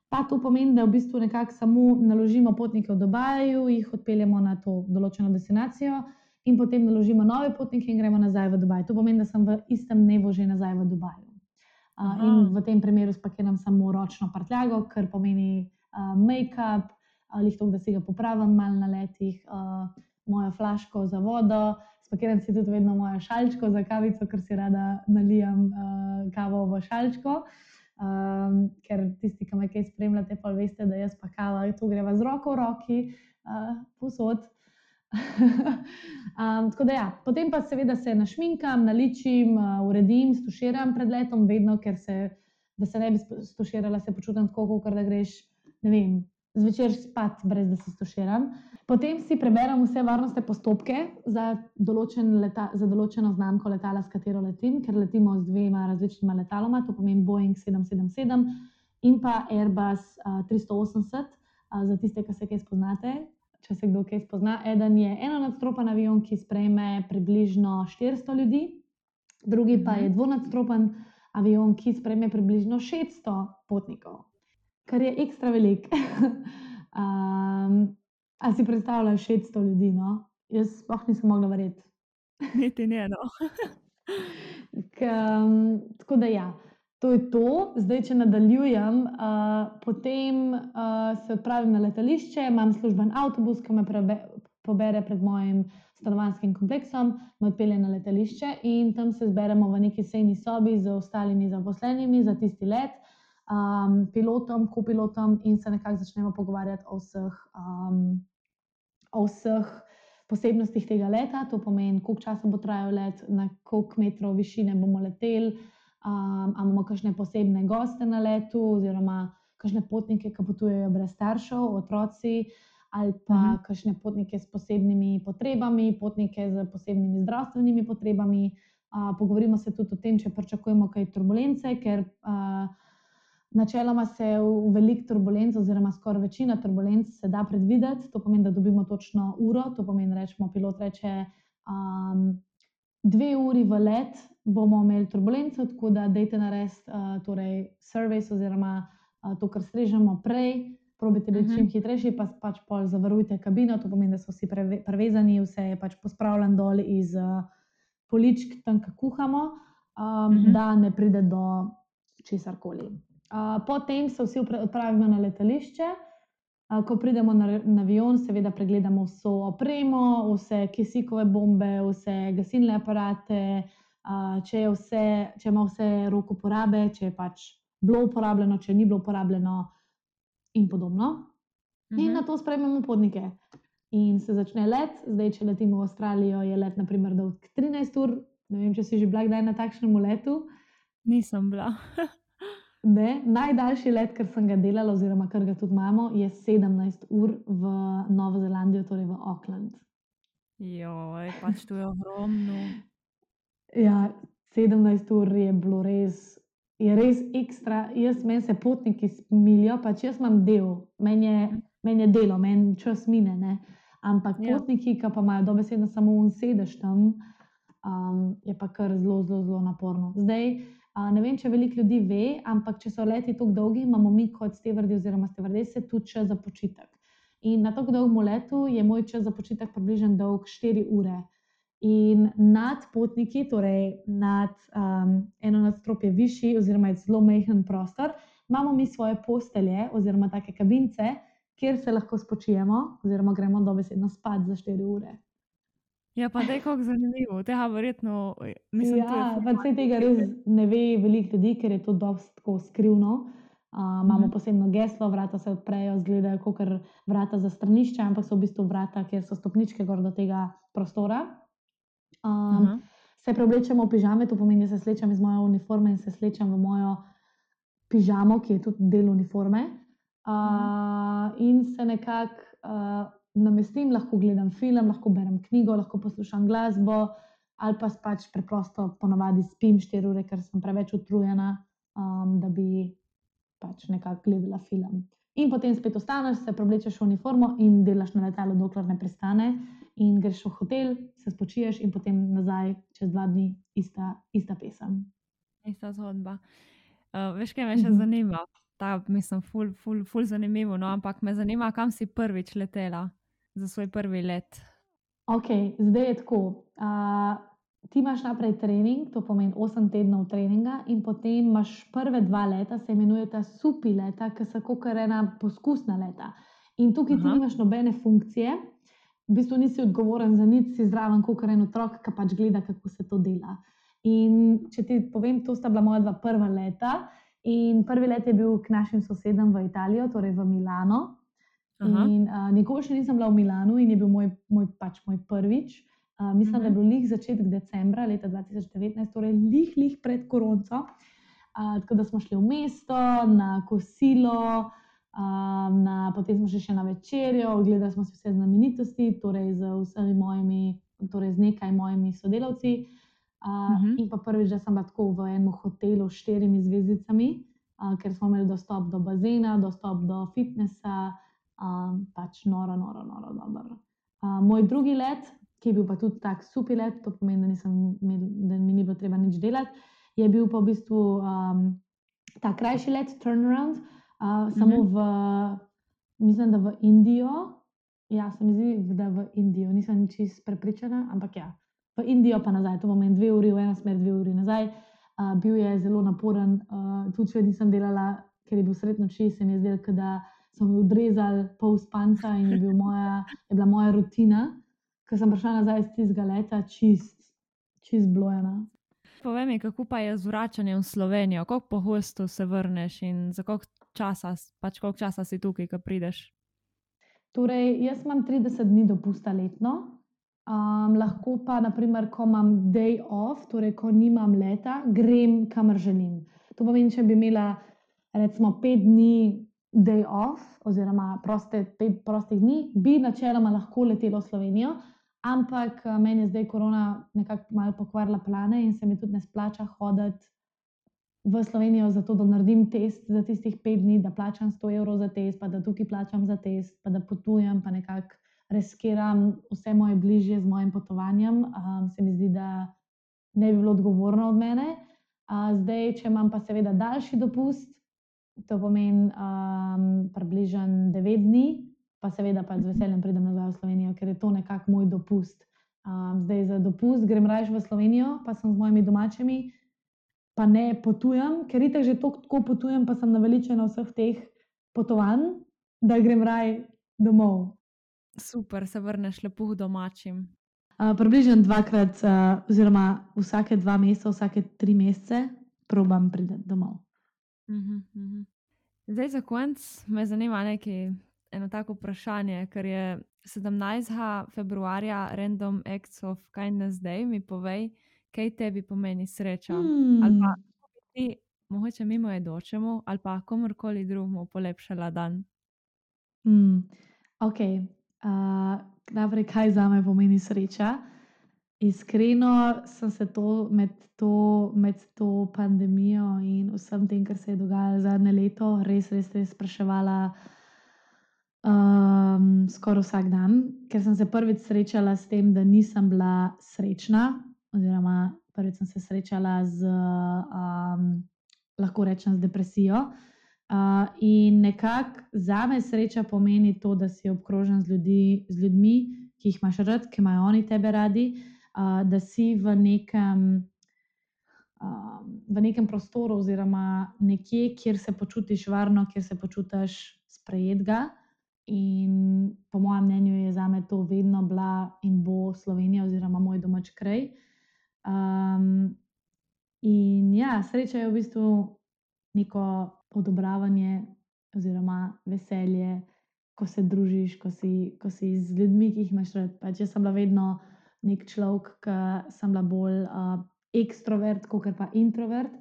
pa to pomeni, da v bistvu nekako samo naložimo potnike v Dubaju, jih odpeljemo na to določeno destinacijo. In potem naložimo nove potnike in gremo nazaj v Dubaj. To pomeni, da sem v istem dnevu že nazaj v Dubaju. Uh, in v tem primeru spakiram samo ročno prtljago, kar pomeni uh, make-up, ali to, da si ga popravim malo na letih, uh, mojo flaško za vodo, spakiram si tudi vedno mojo šalčko za kavico, ker si rada nalijam uh, kavo v šalčko. Um, ker tisti, ki me kaj spremljate, pa veste, da jaz pa kava, to greva z roko v roki, uh, posod. um, tako da, ja. potem pa seveda se našminkam, naličim, uh, uredim, stuširam pred letom, vedno, ker se, da se ne bi stuširala, se počutim tako, kot da greš, ne vem, zvečer spati, brez da se stoširam. Potem si preberem vse varnostne postopke za, določen leta, za določeno znamko letala, s katero letim, ker letimo z dvema različnima letaloma, to pomeni Boeing 777 in pa Airbus uh, 380, uh, za tiste, ki se kaj spoznate. Če se kdo kaj spozna, eden je eno nadstropen avion, ki sprejme približno 400 ljudi, drugi pa je dvonadstropen avion, ki sprejme približno 600 potnikov kar je ekstra velik. um, a si predstavljaš 600 ljudi? No? Jaz sploh nisem mogla verjeti.
Niti ne, no.
K, um, tako da ja. To je to, zdaj, če nadaljujem, uh, potem uh, se odpravim na letališče, imam služben avtobus, ki me prebe, pobere pred mojim stanovanjskim kompleksom, me odpelje na letališče in tam se zberemo v neki sejni sobi z ostalimi zaposlenimi za tisti let um, pilotom, kopilotom in se nekako začnemo pogovarjati o vseh, um, o vseh posebnostih tega leta. To pomeni, koliko časa bo trajal let, na koliko metrov višine bomo leteli, um, ali imamo kakšne posebne goste na letu, oziroma kakšne potnike, ki potujejo brez staršev, otroci. Ali pa uh mhm. -huh. kakšne potnike s posebnimi potrebami, potnike z posebnimi zdravstvenimi potrebami. Uh, pogovorimo se tudi o tem, če pričakujemo kaj turbulence, ker uh, Načeloma se v velik turbulenc, oziroma skoraj večina turbulenc, se da predvideti. To pomeni, da dobimo točno uro. To pomeni, da pilot reče, um, dve uri v let bomo imeli turbulenco, tako da dajte narediti uh, torej service oziroma uh, to, kar strežemo prej. Probite biti uh -huh. čim hitrejši, pa pač pol zavarujte kabino. To pomeni, da so vsi preve, prevezani, vse je pač pospravljeno dol iz uh, poličk, tam, kuhamo, um, uh -huh. da ne pride do česar koli potem se vsi odpravimo na letališče. Ko pridemo na, na avion, seveda pregledamo vso opremo, vse kisikove bombe, vse gasilne aparate, če, vse, če ima vse roko porabe, če je pač bilo uporabljeno, če ni bilo uporabljeno, in podobno. Uh -huh. In mhm. na to sprejmemo potnike. In se začne let, zdaj, če letimo v Avstralijo, je let, naprimer, dolg 13 ur. Ne vem, če si že bila kdaj na takšnem letu.
Nisem bila.
Ne, najdaljši let, kar sem ga delala, oziroma kar ga tudi imamo, je 17 ur v Novo Zelandijo, torej v Auckland.
Jo, pač to je ogromno.
Ja, 17 ur je bilo res, je res ekstra. Jaz, meni se potniki smilijo, pač jaz imam del, meni je, men je delo, meni čas mine. Ne? Ampak ja. potniki, ki pa imajo dobesedno samo un sedež tam, um, je pa kar zelo, zelo, zelo naporno. Zdaj, ne vem, če veliko ljudi ve, ampak če so leti tako dolgi, imamo mi kot stevrdi oziroma stevrdese tudi čas za počitek. In na tako dolgem letu je moj čas za počitek približno dolg 4 ure. In nad potniki, torej nad um, eno nadstropje višji, oziroma je zelo majhen prostor, imamo mi svoje postelje oziroma take kabince, kjer se lahko spočijemo, oziroma gremo dobesedno spat za 4 ure.
Ja, pa da je kako zanimivo, tega verjetno mislim.
Ja, pa vse tega res ne ve veliko ljudi, ker je to dosto skrivno. Uh, imamo mm. posebno geslo, vrata se odprejo, zgledajo kot vrata za stranišče, ampak so v bistvu vrata, kjer so stopničke gor do tega prostora. Um, se preoblečemo v pižame, to pomeni, da se slečem iz moje uniforme in se slečem v mojo pižamo, ki je tudi del uniforme. Uh, mm. In se nekako. Uh, namestim, lahko gledam film, lahko berem knjigo, lahko poslušam glasbo, ali pa pač preprosto ponovadi spim 4 ure, ker sem preveč utrujena, um, da bi pač nekako gledala film. In potem spet ostaneš, se preoblečeš v uniformo in delaš na letalu, dokler ne prestane, in greš v hotel, se spočiješ, in potem nazaj čez dva dni, ista, ista pesem.
Ista zgodba. Uh, veš, kaj me še mm -hmm. zanima? Ta, mislim, ful, ful, ful zanimivo. No, ampak me zanima, kam si prvič letela za svoj prvi let?
Ok, zdaj je tako. Uh, ti imaš naprej trening, to pomeni 8 tednov treninga, in potem imaš prve dva leta, se imenujeta supi leta, ki so kot ena poskusna leta. In tukaj Aha. ti nimaš nobene funkcije, v bistvu nisi odgovoren za nič, si zraven kot en otrok, ki pač gleda, kako se to dela. In če ti povem, to sta bila moja dva prva leta. In prvi let je bil k našim sosedom v Italijo, torej v Milano, In, uh, nikoli še nisem bila v Milanu in je bil moj, moj, pač moj prvič. Uh, mislim, uh -huh. da je mhm. bil lih začetek decembra leta 2019, torej lih, lih pred koronco. Uh, tako da smo šli v mesto, na kosilo, Um, na, potem smo šli še na večerjo, ogledali smo si vse znamenitosti, torej z vsemi mojimi, torej z nekaj mojimi sodelavci. Uh, uh
Mhm.
-huh. In pa prvič, da sem bila tako v enem hotelu s štirimi zvezdicami, uh, ker smo imeli dostop do bazena, dostop do fitnesa, um, pač noro, noro, noro dobro. Uh, moj drugi let, ki je bil pa tudi tak super let, to pomeni, da, nisem imel, da mi ni bilo treba nič delati, je bil pa v bistvu um, ta krajši let, turnaround, uh, samo v, mislim, da v Indijo. Ja, se mi zdi, da v Indijo, nisem čist prepričana, ampak ja, v Indijo pa nazaj, to pomeni dve uri v eno smer, dve uri nazaj. Uh, bil je zelo naporen, uh, tudi če nisem delala, ker je bil sred noči, se mi je zdelo, da so mi odrezali pol spanca in je, bil moja, je bila moja rutina. Ko sem prišla nazaj iz tistega leta, čist, čist blojena.
Povej mi, kako pa je z vračanjem v Slovenijo, koliko pogosto se vrneš in za koliko časa, pač koliko časa si tukaj, ko prideš?
Torej, jaz imam 30 dni dopusta letno, um, lahko pa, naprimer, ko imam day off, torej ko nimam leta, grem kamor želim. To pomeni, če bi imela recimo 5 dni day off, oziroma proste, 5 prostih dni, bi načeloma lahko letela v Slovenijo. Ampak eh, meni je zdaj korona nekako malo pokvarila plane in se mi tudi ne splača hoditi v Slovenijo, zato da naredim test za tistih pet dni, da plačam 100 evrov za test, pa da tukaj plačam za test, pa da potujem, pa nekako reskiram vse moje bližje z mojim potovanjem. Um, se mi zdi, da ne bi bilo odgovorno od mene. Uh, zdaj, če imam pa seveda daljši dopust, to pomeni um, približno 9 dni, pa seveda pa z veseljem pridem nazaj v Slovenijo, ker je to nekako moj dopust. Um, zdaj za dopust grem raje v Slovenijo, pa sem z mojimi domačimi, pa ne potujem, ker itek že tako potujem, pa sem naveličena vseh teh potovanj, da grem raje domov.
Super, se vrneš lepo domačim.
Uh, približno dvakrat, uh, oziroma vsake dva meseca, vsake tri mesece, probam priti domov.
Mhm, mhm. Zdaj, za konec me zanima nekaj, eno tako vprašanje, ker je 17. februarja Random Acts of Kindness Day. Mi povej, kaj tebi pomeni sreča.
Hmm.
Ali pa ti, mogoče mimo jedočemu, ali pa komorkoli drugemu polepšala dan.
Mm, ok. Uh, najprej, kaj za me pomeni sreča? Iskreno sem se to med, to med to pandemijo in vsem tem, kar se je dogajalo zadnje leto, res, res, res spraševala um, skoraj vsak dan, ker sem se prvič srečala s tem, da nisem bila srečna, oziroma prvič sem se srečala z, um, lahko rečem, z depresijo. Uh, in nekako za me sreča pomeni to, da si obkrožen z, ljudi, z ljudmi, ki jih imaš rad, ki imajo oni tebe radi, uh, da si v nekem, uh, v nekem prostoru, oziroma nekje, kjer se počutiš varno, kjer se počutiš sprejetega. In po mojem mnenju je za me to vedno bila in bo Slovenija, oziroma moj domač kraj. Um, in ja, sreča je v bistvu neko odobravanje oziroma veselje, ko se družiš, ko si, ko si z ljudmi, ki jih imaš rad. Pač jaz sem bila vedno nek človek, ki sem bila bolj uh, ekstrovert, kot pa introvert.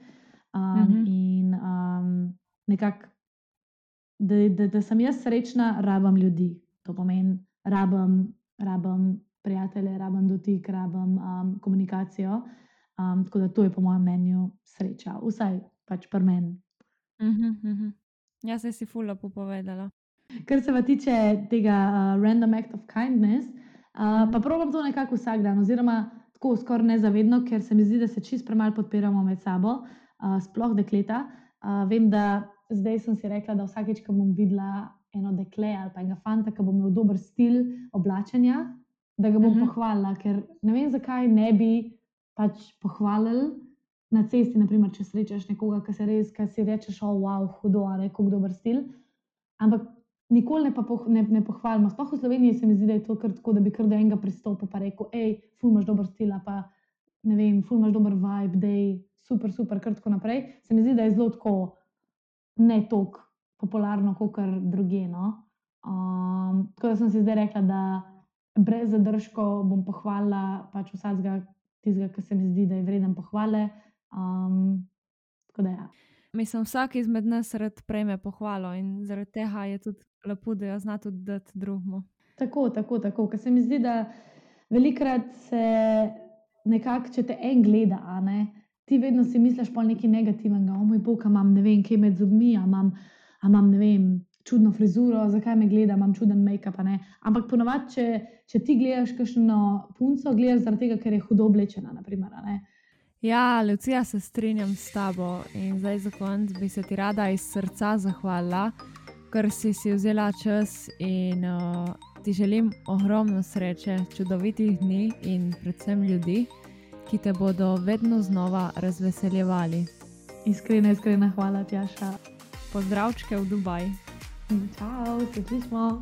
Um,
Mhm.
In um, nekako, da, da, da sem jaz srečna, rabim ljudi. To pomeni, rabim, rabim prijatelje, rabim dotik, rabim um, komunikacijo. Um, tako da to je po mojem mnenju sreča, vsaj pač pri meni.
Mhm, mhm. Ja, se si fula povedala.
Kar se pa tiče tega uh, random act of kindness, uh, pa probujem to nekako vsak dan, oziroma tako skoraj nezavedno, ker se mi zdi, da se čist premalo podpiramo med sabo, uh, sploh dekleta. Uh, vem, da zdaj sem si rekla, da vsakeč, ko bom videla eno dekle ali pa enega fanta, ki bo imel dober stil oblačenja, da ga bom
Mhm.
pohvalila, ker ne vem, zakaj ne bi pač pohvalili na cesti, naprimer, če srečaš nekoga, ki se res, ki si rečeš, oh, wow, hudo, ali kako dober stil. Ampak nikoli ne, poh, ne, ne pohvalimo. Sploh v Sloveniji se mi zdi, da je to kar tako, da bi kar do enega pristopil in rekel, hej, ful imaš dober stil, ali pa ne vem, ful imaš dober vibe, da je super, super, kar tako naprej. Se mi zdi, da je zelo tako ne tako popularno, kot kar druge. No? Um, tako da sem si zdaj rekla, da brez zadržkov bom pohvalila pač vsakega tistega, ki se mi zdi, da je vreden pohvale. Um, tako da ja.
Mislim, vsak izmed nas rad prejme pohvalo in zaradi tega je tudi lepo, da jo zna tudi dati drugmu.
Tako, tako, tako. Ker se mi zdi, da velikrat se nekako, če te en gleda, ne, ti vedno si misliš pa nekaj negativnega, o moj bog, imam ne vem, kaj med zubmi, imam, imam ne vem. Čudno frizuro, zakaj me gleda, imam čuden make-up. Ampak ponovadi, če, če ti gledaš kakšno punco, gledaš zaradi tega, ker je hudo oblečena. Naprimer,
Ja, Lucija, se strinjam s tabo in zdaj za konec bi se ti rada iz srca zahvalila, ker si si vzela čas in uh, ti želim ogromno sreče, čudovitih dni in predvsem ljudi, ki te bodo vedno znova razveseljevali.
Iskrena, iskrena hvala, Tjaša.
Pozdravčke v Dubaj.
Čau, se slišmo.